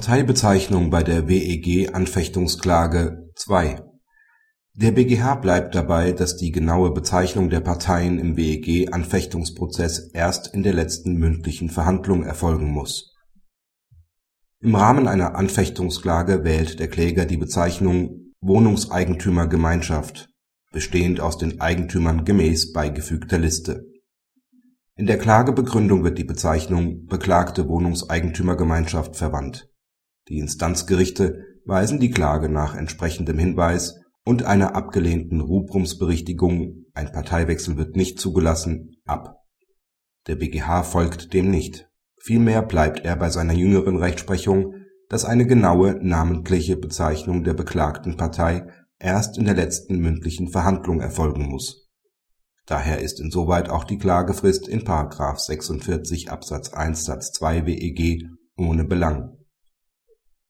Parteibezeichnung bei der WEG-Anfechtungsklage 2 Der BgH bleibt dabei, dass die genaue Bezeichnung der Parteien im WEG-Anfechtungsprozess erst in der letzten mündlichen Verhandlung erfolgen muss. Im Rahmen einer Anfechtungsklage wählt der Kläger die Bezeichnung Wohnungseigentümergemeinschaft bestehend aus den Eigentümern gemäß beigefügter Liste in der Klagebegründung wird die Bezeichnung Beklagte Wohnungseigentümergemeinschaft verwandt. Die Instanzgerichte weisen die Klage nach entsprechendem Hinweis und einer abgelehnten Rubrumsberichtigung Ein Parteiwechsel wird nicht zugelassen ab. Der BgH folgt dem nicht. Vielmehr bleibt er bei seiner jüngeren Rechtsprechung, dass eine genaue namentliche Bezeichnung der beklagten Partei erst in der letzten mündlichen Verhandlung erfolgen muss Daher ist insoweit auch die Klagefrist in § 46 Absatz 1 Satz 2 WEG ohne Belang.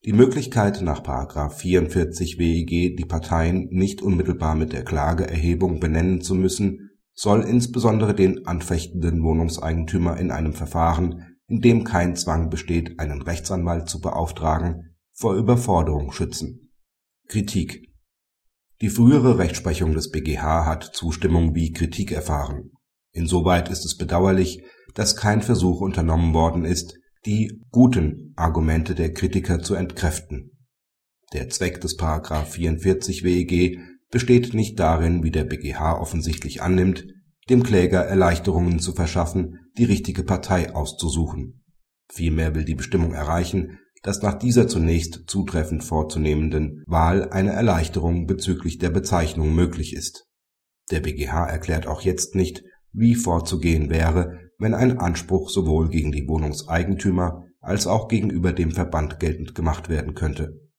Die Möglichkeit nach § 44 WEG die Parteien nicht unmittelbar mit der Klageerhebung benennen zu müssen, soll insbesondere den anfechtenden Wohnungseigentümer in einem Verfahren, in dem kein Zwang besteht einen Rechtsanwalt zu beauftragen, vor Überforderung schützen. Kritik die frühere Rechtsprechung des BgH hat Zustimmung wie Kritik erfahren. Insoweit ist es bedauerlich, dass kein Versuch unternommen worden ist, die „ guten “Argumente der Kritiker zu entkräften. Der Zweck des § 44 WEG besteht nicht darin, wie der BgH offensichtlich annimmt, dem Kläger Erleichterungen zu verschaffen, die richtige Partei auszusuchen. Vielmehr will die Bestimmung erreichen dass nach dieser zunächst zutreffend vorzunehmenden Wahl eine Erleichterung bezüglich der Bezeichnung möglich ist. Der BgH erklärt auch jetzt nicht, wie vorzugehen wäre, wenn ein Anspruch sowohl gegen die Wohnungseigentümer als auch gegenüber dem Verband geltend gemacht werden könnte